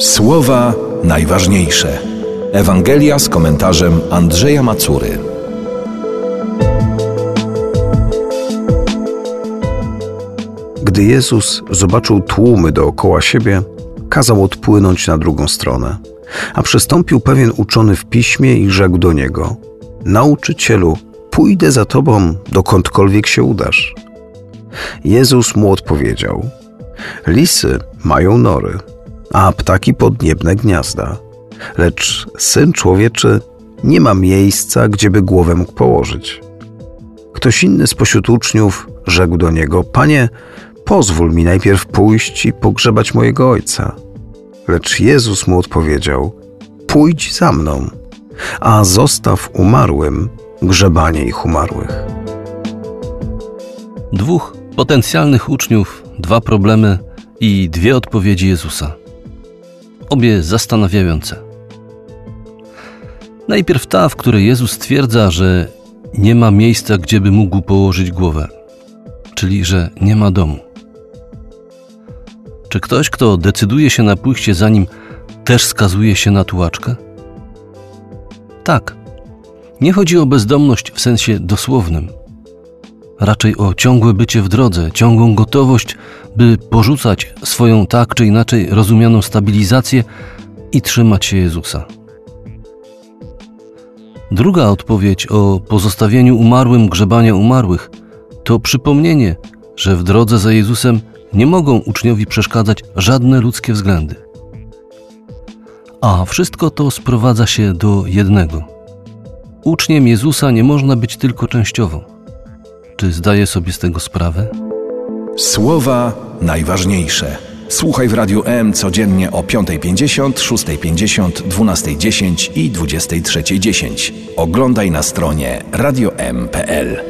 Słowa najważniejsze. Ewangelia z komentarzem Andrzeja Macury. Gdy Jezus zobaczył tłumy dookoła siebie, kazał odpłynąć na drugą stronę. A przystąpił pewien uczony w piśmie i rzekł do niego: Nauczycielu, pójdę za tobą, dokądkolwiek się udasz. Jezus mu odpowiedział: Lisy mają nory, a ptaki podniebne gniazda, lecz syn człowieczy nie ma miejsca, gdzieby głowę mógł położyć. Ktoś inny spośród uczniów rzekł do niego: Panie, pozwól mi najpierw pójść i pogrzebać mojego ojca. Lecz Jezus mu odpowiedział: Pójdź za mną, a zostaw umarłym grzebanie ich umarłych. Dwóch potencjalnych uczniów, dwa problemy i dwie odpowiedzi Jezusa. Obie zastanawiające. Najpierw ta, w której Jezus stwierdza, że nie ma miejsca, gdzieby mógł położyć głowę, czyli że nie ma domu. Czy ktoś, kto decyduje się na pójście za nim, też skazuje się na tułaczkę? Tak. Nie chodzi o bezdomność w sensie dosłownym. Raczej o ciągłe bycie w drodze, ciągłą gotowość, by porzucać swoją tak czy inaczej rozumianą stabilizację i trzymać się Jezusa. Druga odpowiedź o pozostawieniu umarłym grzebania umarłych to przypomnienie, że w drodze za Jezusem nie mogą uczniowi przeszkadzać żadne ludzkie względy. A wszystko to sprowadza się do jednego. Uczniem Jezusa nie można być tylko częściowo. Czy zdaje sobie z tego sprawę? Słowa najważniejsze. Słuchaj w Radiu M codziennie o 5.50, 6.50, 12.10 i 23.10. Oglądaj na stronie radiom.pl.